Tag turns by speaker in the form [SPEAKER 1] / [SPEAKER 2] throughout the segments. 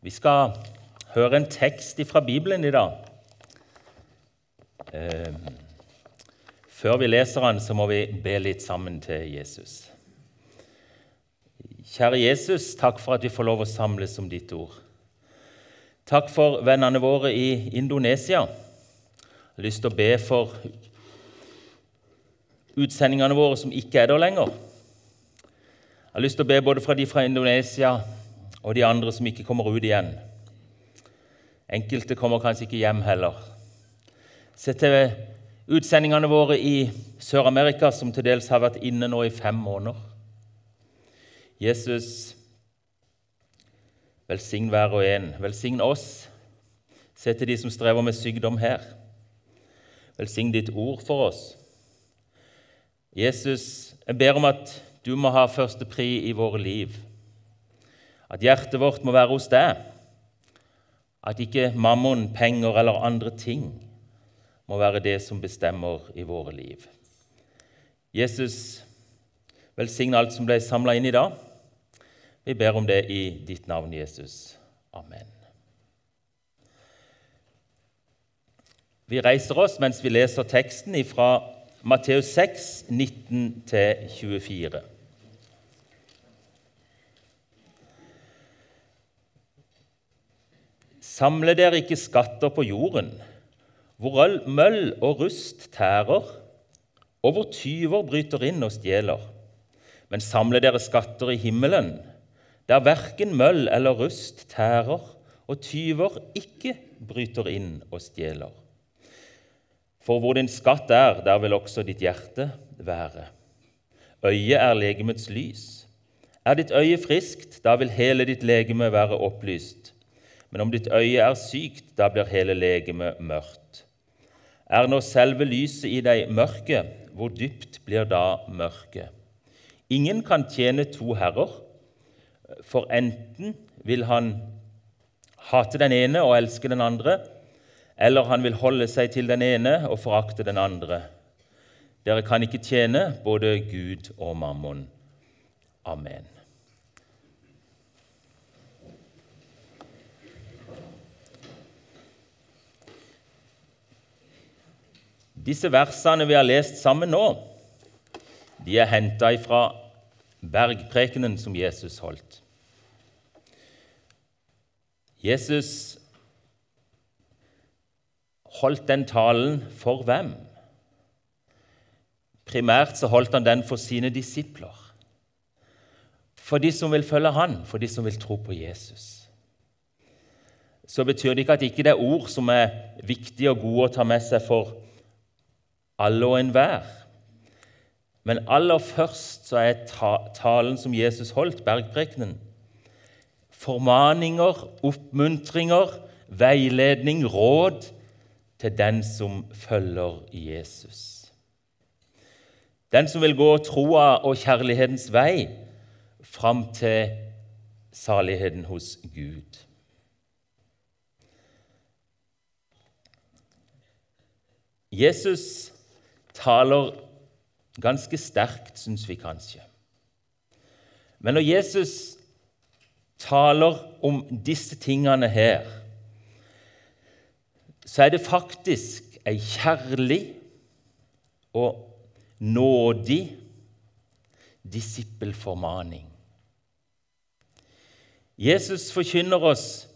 [SPEAKER 1] Vi skal høre en tekst fra Bibelen i dag. Eh, før vi leser den, så må vi be litt sammen til Jesus. Kjære Jesus, takk for at vi får lov å samles om ditt ord. Takk for vennene våre i Indonesia. Jeg har lyst til å be for utsendingene våre som ikke er der lenger. Jeg har lyst til å be både fra de fra Indonesia og de andre som ikke kommer ut igjen. Enkelte kommer kanskje ikke hjem heller. Se til utsendingene våre i Sør-Amerika, som til dels har vært inne nå i fem måneder. Jesus, velsign hver og en. Velsign oss. Se til de som strever med sykdom her. Velsign ditt ord for oss. Jesus, jeg ber om at du må ha første pri i våre liv. At hjertet vårt må være hos deg. At ikke mammon, penger eller andre ting må være det som bestemmer i våre liv. Jesus, velsign alt som ble samla inn i dag. Vi ber om det i ditt navn, Jesus. Amen. Vi reiser oss mens vi leser teksten fra Matteus 6, 19-24. Samle dere ikke skatter på jorden, hvor møll og rust tærer, og hvor tyver bryter inn og stjeler. Men samle dere skatter i himmelen, der verken møll eller rust tærer, og tyver ikke bryter inn og stjeler. For hvor din skatt er, der vil også ditt hjerte være. Øyet er legemets lys. Er ditt øye friskt, da vil hele ditt legeme være opplyst. Men om ditt øye er sykt, da blir hele legemet mørkt. Er nå selve lyset i deg mørke, hvor dypt blir da mørket? Ingen kan tjene to herrer, for enten vil han hate den ene og elske den andre, eller han vil holde seg til den ene og forakte den andre. Dere kan ikke tjene både Gud og mammon. Amen. Disse versene vi har lest sammen nå, de er henta fra bergprekenen som Jesus holdt. Jesus holdt den talen for hvem? Primært så holdt han den for sine disipler. For de som vil følge han, for de som vil tro på Jesus. Så betyr det ikke at ikke det er ord som er viktige og gode å ta med seg for alle og enhver. Men aller først så er talen som Jesus holdt, bergprekenen, formaninger, oppmuntringer, veiledning, råd til den som følger Jesus. Den som vil gå troa og kjærlighetens vei fram til saligheten hos Gud. Jesus taler ganske sterkt, syns vi kanskje. Men når Jesus taler om disse tingene her, så er det faktisk ei kjærlig og nådig disippelformaning. Jesus forkynner oss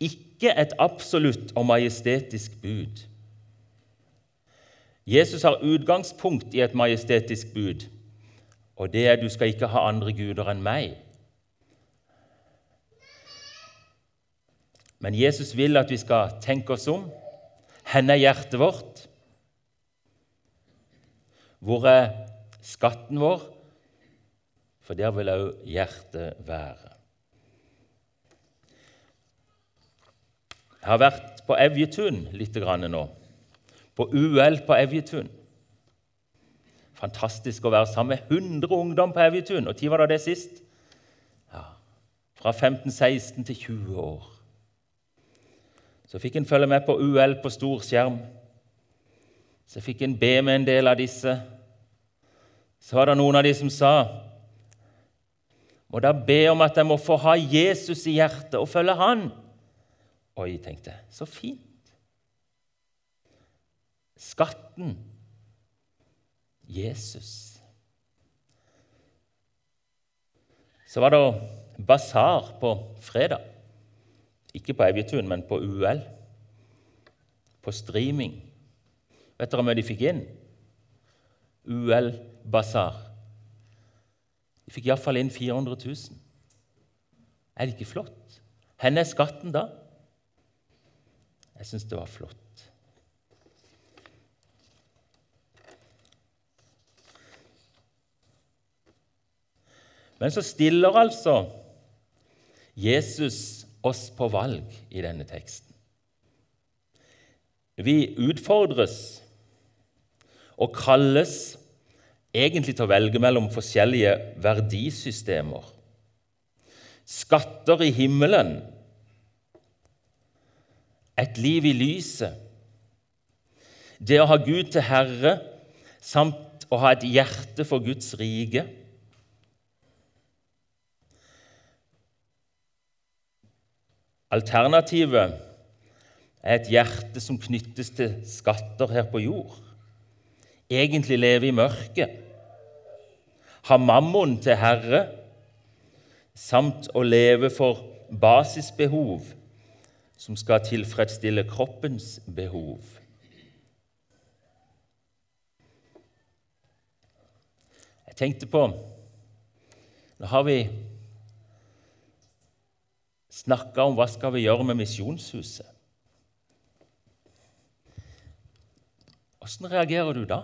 [SPEAKER 1] ikke et absolutt og majestetisk bud. Jesus har utgangspunkt i et majestetisk bud, og det er du skal ikke ha andre guder enn meg. Men Jesus vil at vi skal tenke oss om. Hvor er hjertet vårt? Hvor er skatten vår? For der vil òg hjertet være. Jeg har vært på Evjetun litt nå på UL på Evjetun. Fantastisk å være sammen med 100 ungdom på Evjetun. Og når var det det sist? Ja, Fra 15-16 til 20 år. Så fikk en følge med på UL på stor skjerm. Så fikk en be med en del av disse. Så var det noen av de som sa må da be om at jeg må få ha Jesus i hjertet og følge han. Oi, tenkte jeg. Så fint. Skatten Jesus. Så var det basar på fredag. Ikke på Evjetun, men på UL. På streaming. Vet dere hva de fikk inn? UL Basar. De fikk iallfall inn 400 000. Er det ikke flott? Hvor er skatten da? Jeg syns det var flott. Men så stiller altså Jesus oss på valg i denne teksten. Vi utfordres og kalles egentlig til å velge mellom forskjellige verdisystemer. Skatter i himmelen, et liv i lyset, det å ha Gud til herre samt å ha et hjerte for Guds rike. Alternativet er et hjerte som knyttes til skatter her på jord. Egentlig leve i mørket. Ha mammon til herre, samt å leve for basisbehov som skal tilfredsstille kroppens behov. Jeg tenkte på Nå har vi snakka om hva skal vi gjøre med Misjonshuset. Åssen reagerer du da?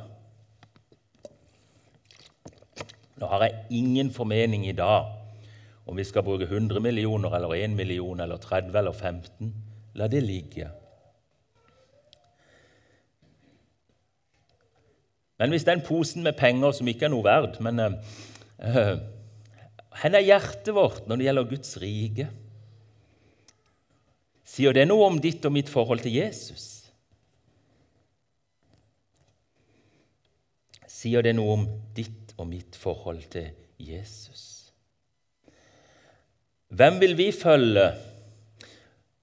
[SPEAKER 1] Nå har jeg ingen formening i dag om vi skal bruke 100 millioner eller 1 million eller 30 eller 15. La det ligge. Men hvis den posen med penger som ikke er noe verd men uh, uh, Hvor er hjertet vårt når det gjelder Guds rike? Sier det noe om ditt og mitt forhold til Jesus? Sier det noe om ditt og mitt forhold til Jesus? Hvem vil vi følge?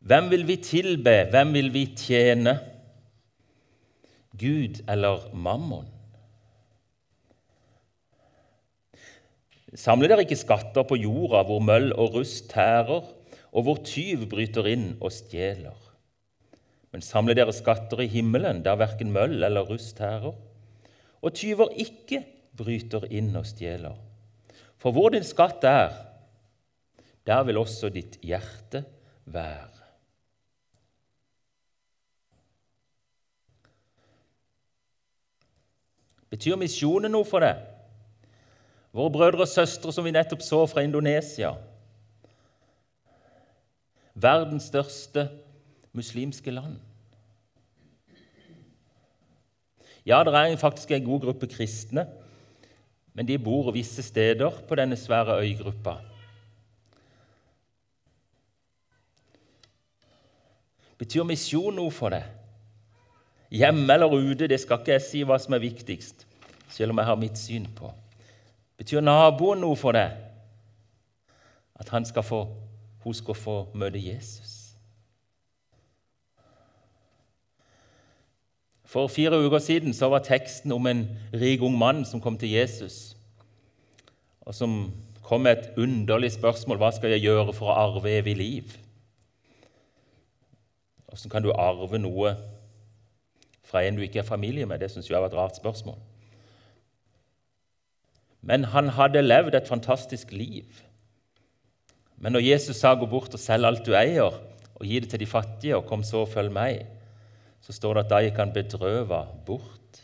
[SPEAKER 1] Hvem vil vi tilbe? Hvem vil vi tjene? Gud eller mammon? Samler dere ikke skatter på jorda hvor møll og rust tærer, og hvor tyv bryter inn og stjeler. Men samle dere skatter i himmelen, der verken møll eller rust tærer, og tyver ikke bryter inn og stjeler. For hvor din skatt er, der vil også ditt hjerte være. Betyr misjonen noe for deg? Våre brødre og søstre som vi nettopp så fra Indonesia, verdens største muslimske land. Ja, det er faktisk en god gruppe kristne, men de bor visse steder på denne svære øygruppa. Betyr misjon noe for deg? Hjemme eller ute, det skal ikke jeg si hva som er viktigst, selv om jeg har mitt syn på. Betyr naboen noe for deg? At han skal få hun skal få møte Jesus. For fire uker siden så var teksten om en rik ung mann som kom til Jesus, og som kom med et underlig spørsmål hva skal jeg gjøre for å arve evig liv. Hvordan kan du arve noe fra en du ikke er familie med? Det syns jeg var et rart spørsmål. Men han hadde levd et fantastisk liv. Men når Jesus sa 'gå bort og selg alt du eier', og gi det til de fattige, og kom så og følg meg, så står det at da gikk han bedrøva bort.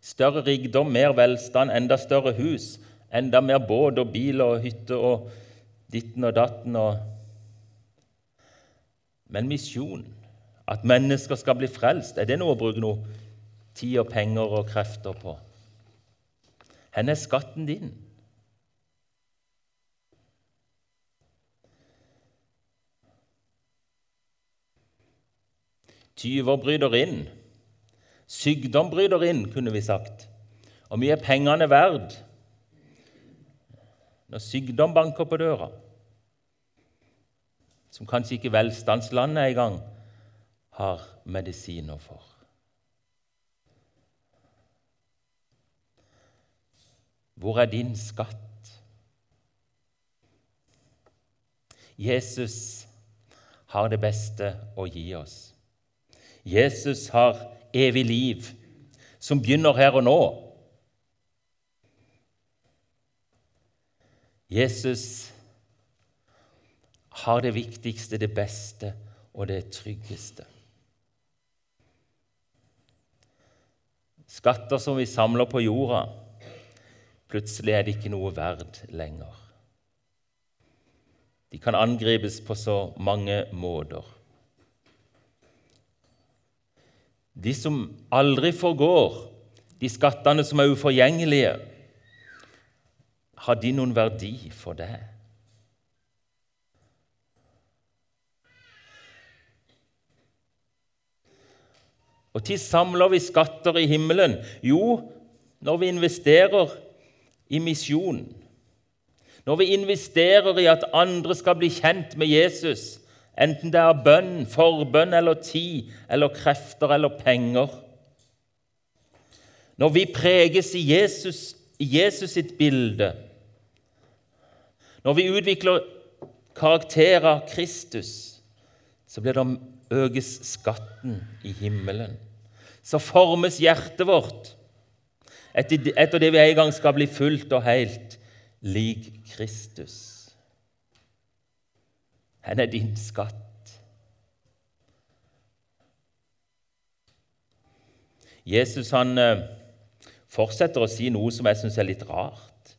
[SPEAKER 1] Større rikdom, mer velstand, enda større hus, enda mer båt og bil og hytte og ditten og datten og Men misjon, at mennesker skal bli frelst, er det noe å bruke noe tid og penger og krefter på? Hvor er skatten din? Tyver bryter inn, Sykdom bryter inn, kunne vi sagt. Og mye er pengene verd når sykdom banker på døra, som kanskje ikke velstandslandet engang har medisiner for. Hvor er din skatt? Jesus har det beste å gi oss. Jesus har evig liv, som begynner her og nå. Jesus har det viktigste, det beste og det tryggeste. Skatter som vi samler på jorda, plutselig er det ikke noe verd lenger. De kan angripes på så mange måter. De som aldri forgår, de skattene som er uforgjengelige, har de noen verdi for deg? Og til samler vi skatter i himmelen? Jo, når vi investerer i misjon. Når vi investerer i at andre skal bli kjent med Jesus, enten det er bønn, forbønn eller tid eller krefter eller penger. Når vi preges i Jesus, i Jesus sitt bilde, når vi utvikler karakterer av Kristus, så blir det økes skatten i himmelen. Så formes hjertet vårt etter, det vi en gang skal bli fullt og helt lik Kristus. Han er din skatt? Jesus han eh, fortsetter å si noe som jeg syns er litt rart.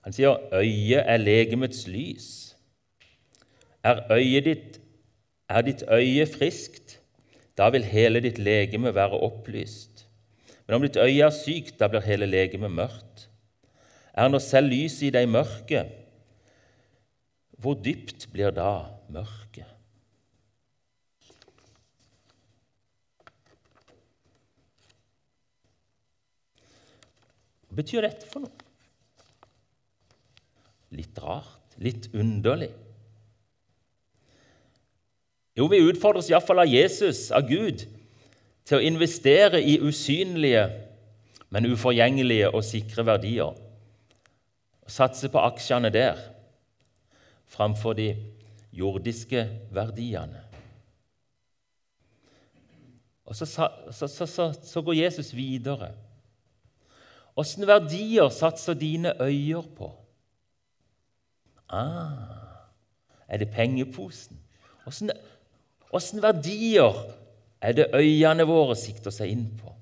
[SPEAKER 1] Han sier 'øyet er legemets lys'. Er øyet ditt, er ditt øye friskt, da vil hele ditt legeme være opplyst. Men om ditt øye er sykt, da blir hele legemet mørkt. Er nå selv lyset i deg mørket, hvor dypt blir da mørket? Hva betyr dette for noe? Litt rart, litt underlig. Jo, vi utfordres iallfall av Jesus, av Gud, til å investere i usynlige, men uforgjengelige og sikre verdier. Og satse på aksjene der framfor de jordiske verdiene. Og så, så, så, så går Jesus videre. Åssen verdier satser dine øyer på? Ah, er det pengeposen? Åssen verdier er det øynene våre sikter seg inn på?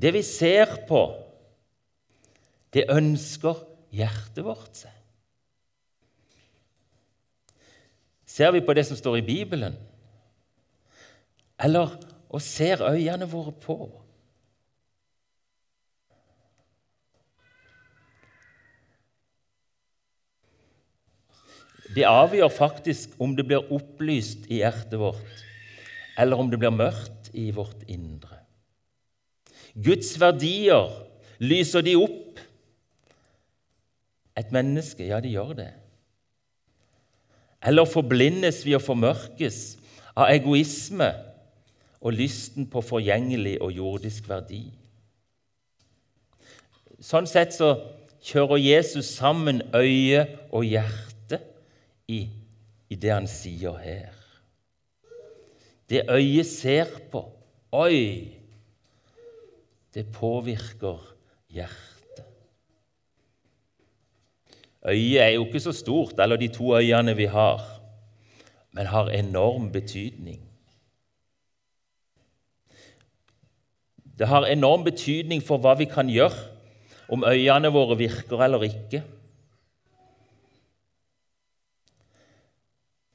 [SPEAKER 1] Det vi ser på, det ønsker hjertet vårt seg. Ser vi på det som står i Bibelen? Eller og ser øynene våre på? Det avgjør faktisk om det blir opplyst i hjertet vårt, eller om det blir mørkt i vårt indre. Guds verdier, lyser de opp? Et menneske, ja, de gjør det. Eller forblindes vi og formørkes av egoisme og lysten på forgjengelig og jordisk verdi. Sånn sett så kjører Jesus sammen øye og hjerte i, i det han sier her. Det øyet ser på Oi! Det påvirker hjertet. Øyet er jo ikke så stort, eller de to øyene vi har, men har enorm betydning. Det har enorm betydning for hva vi kan gjøre, om øyene våre virker eller ikke.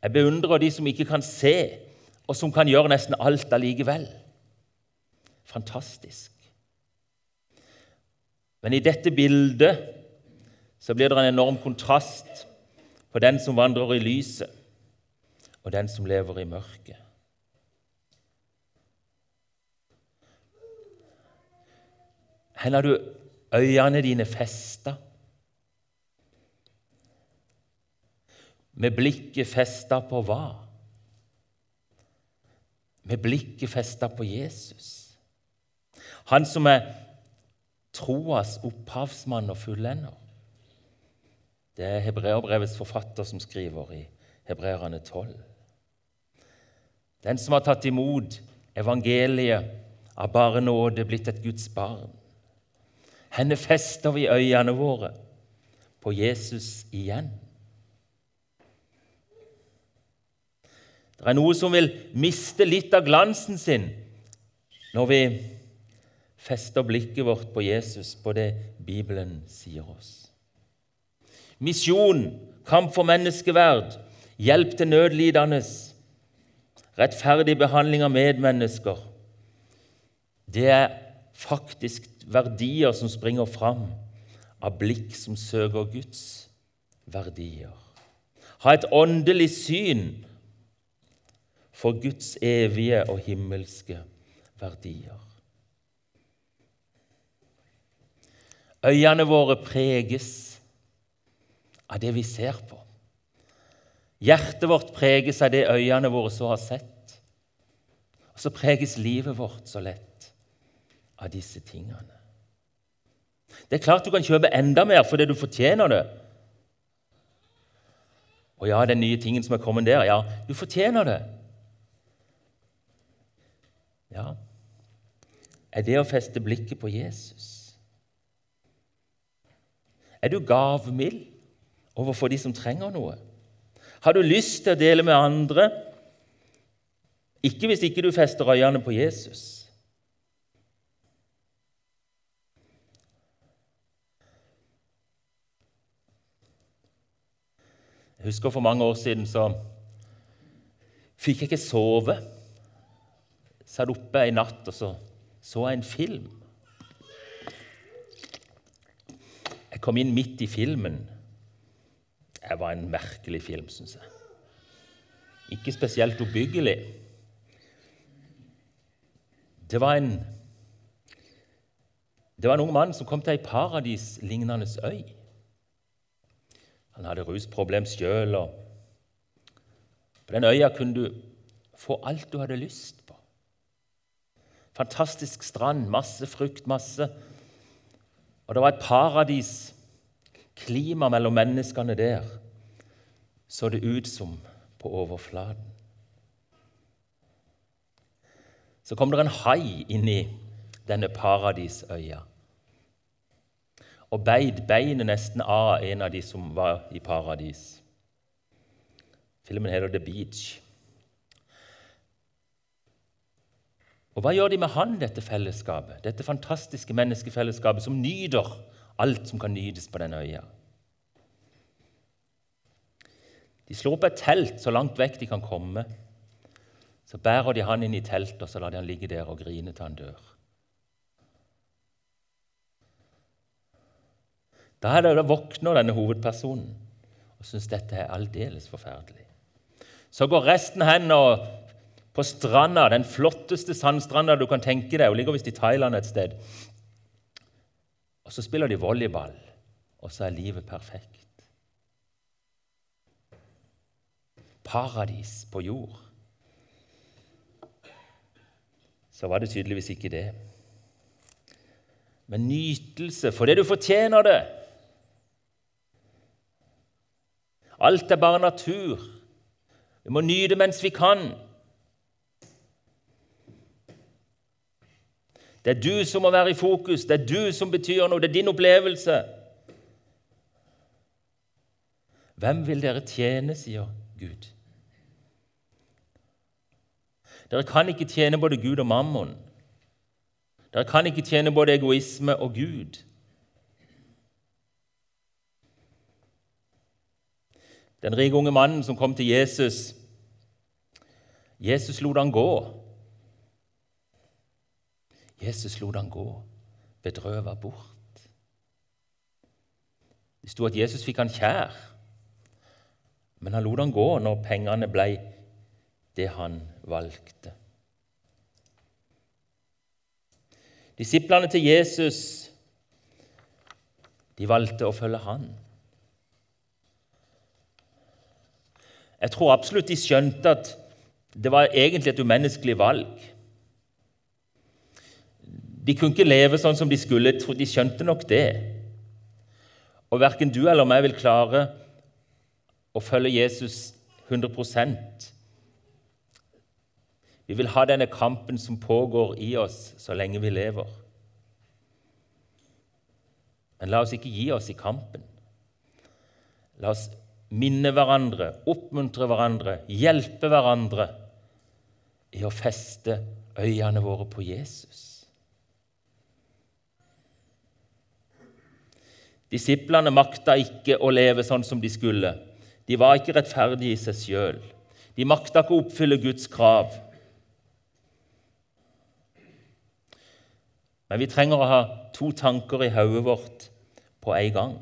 [SPEAKER 1] Jeg beundrer de som ikke kan se, og som kan gjøre nesten alt allikevel. Fantastisk. Men i dette bildet så blir det en enorm kontrast på den som vandrer i lyset, og den som lever i mørket. Hvor har du øynene dine festa? Med blikket festa på hva? Med blikket festa på Jesus. Han som er troas opphavsmann og fullender. Det er hebreerbrevets forfatter som skriver i Hebreerne 12. Den som har tatt imot evangeliet av bare nåde, blitt et Guds barn. Henne fester vi øynene våre på Jesus igjen. Det er noe som vil miste litt av glansen sin når vi fester blikket vårt på Jesus, på det Bibelen sier oss. Misjon, kamp for menneskeverd, hjelp til nødlidende, rettferdig behandling av medmennesker. Det er faktisk verdier som springer fram av blikk som søker Guds verdier. Ha et åndelig syn for Guds evige og himmelske verdier. Øyene våre preges av det vi ser på. Hjertet vårt preges av det øyene våre så har sett. Og så preges livet vårt så lett av disse tingene. Det er klart du kan kjøpe enda mer fordi du fortjener det. Og ja, den nye tingen som er kommet der, ja, du fortjener det. Ja, er det å feste blikket på Jesus? Er du gavmild overfor de som trenger noe? Har du lyst til å dele med andre? Ikke hvis ikke du fester øynene på Jesus. Jeg husker For mange år siden så fikk jeg ikke sove. Satt oppe en natt og så så en film. Jeg kom inn midt i filmen. Det var en merkelig film, syns jeg. Ikke spesielt oppbyggelig. Det var en Det var en ung mann som kom til ei paradislignende øy. Han hadde rusproblem sjøl. På den øya kunne du få alt du hadde lyst. Fantastisk strand, masse frukt, masse Og det var et paradis. Klima mellom menneskene der så det ut som på overflaten. Så kom det en hai i denne paradisøya og beid beinet nesten av en av de som var i paradis. Filmen heter The Beach. Og Hva gjør de med han, dette fellesskapet, dette fantastiske menneskefellesskapet som nyter alt som kan nytes på denne øya? De slår opp et telt så langt vekk de kan komme. Så bærer de han inn i teltet og så lar de han ligge der og grine til han dør. Da det, da våkner denne hovedpersonen og syns dette er aldeles forferdelig. Så går resten hen og på stranda, den flotteste sandstranda du kan tenke deg. Hun ligger visst i Thailand et sted. Og så spiller de volleyball, og så er livet perfekt. Paradis på jord. Så var det tydeligvis ikke det. Men nytelse fordi du fortjener det. Alt er bare natur. Vi må nyte mens vi kan. Det er du som må være i fokus, det er du som betyr noe, det er din opplevelse. Hvem vil dere tjene, sier Gud. Dere kan ikke tjene både Gud og mammon. Dere kan ikke tjene både egoisme og Gud. Den rike unge mannen som kom til Jesus Jesus lot han gå. Jesus lot han gå, bedrøva bort. Det sto at Jesus fikk han kjær, men han lot han gå når pengene ble det han valgte. Disiplene til Jesus de valgte å følge han. Jeg tror absolutt de skjønte at det var egentlig et umenneskelig valg. De kunne ikke leve sånn som de skulle. De skjønte nok det. Og verken du eller meg vil klare å følge Jesus 100% Vi vil ha denne kampen som pågår i oss så lenge vi lever. Men la oss ikke gi oss i kampen. La oss minne hverandre, oppmuntre hverandre, hjelpe hverandre i å feste øynene våre på Jesus. Disiplene makta ikke å leve sånn som de skulle. De var ikke rettferdige i seg sjøl. De makta ikke å oppfylle Guds krav. Men vi trenger å ha to tanker i hodet vårt på en gang.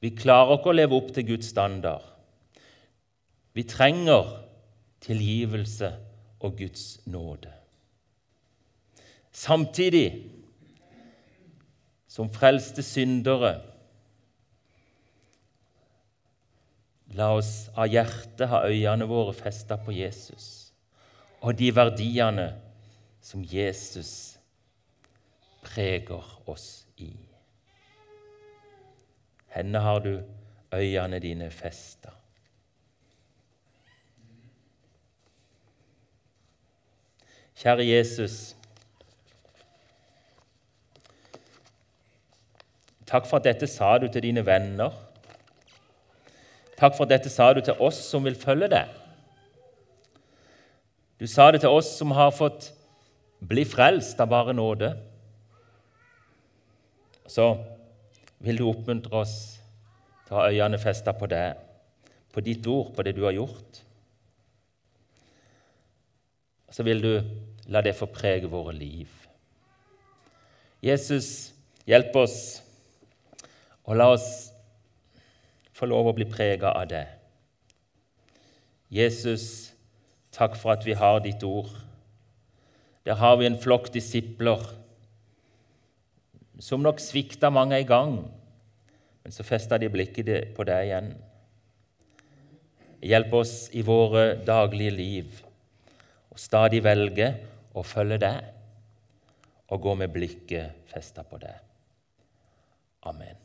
[SPEAKER 1] Vi klarer ikke å leve opp til Guds standard. Vi trenger tilgivelse og Guds nåde. Samtidig som frelste syndere La oss av hjertet ha øynene våre festa på Jesus og de verdiene som Jesus preger oss i. Henne har du øynene dine festa. Kjære Jesus. Takk for at dette sa du til dine venner. Takk for at dette sa du til oss som vil følge deg. Du sa det til oss som har fått bli frelst av bare nåde. Så vil du oppmuntre oss til å ha øynene festa på deg, på ditt ord, på det du har gjort. Så vil du la det få prege våre liv. Jesus, hjelp oss, og la oss få lov å bli prega av det. Jesus, takk for at vi har ditt ord. Der har vi en flokk disipler som nok svikta mange en gang, men så festa de blikket på deg igjen. Hjelp oss i våre daglige liv å stadig velge å følge deg og gå med blikket festa på deg. Amen.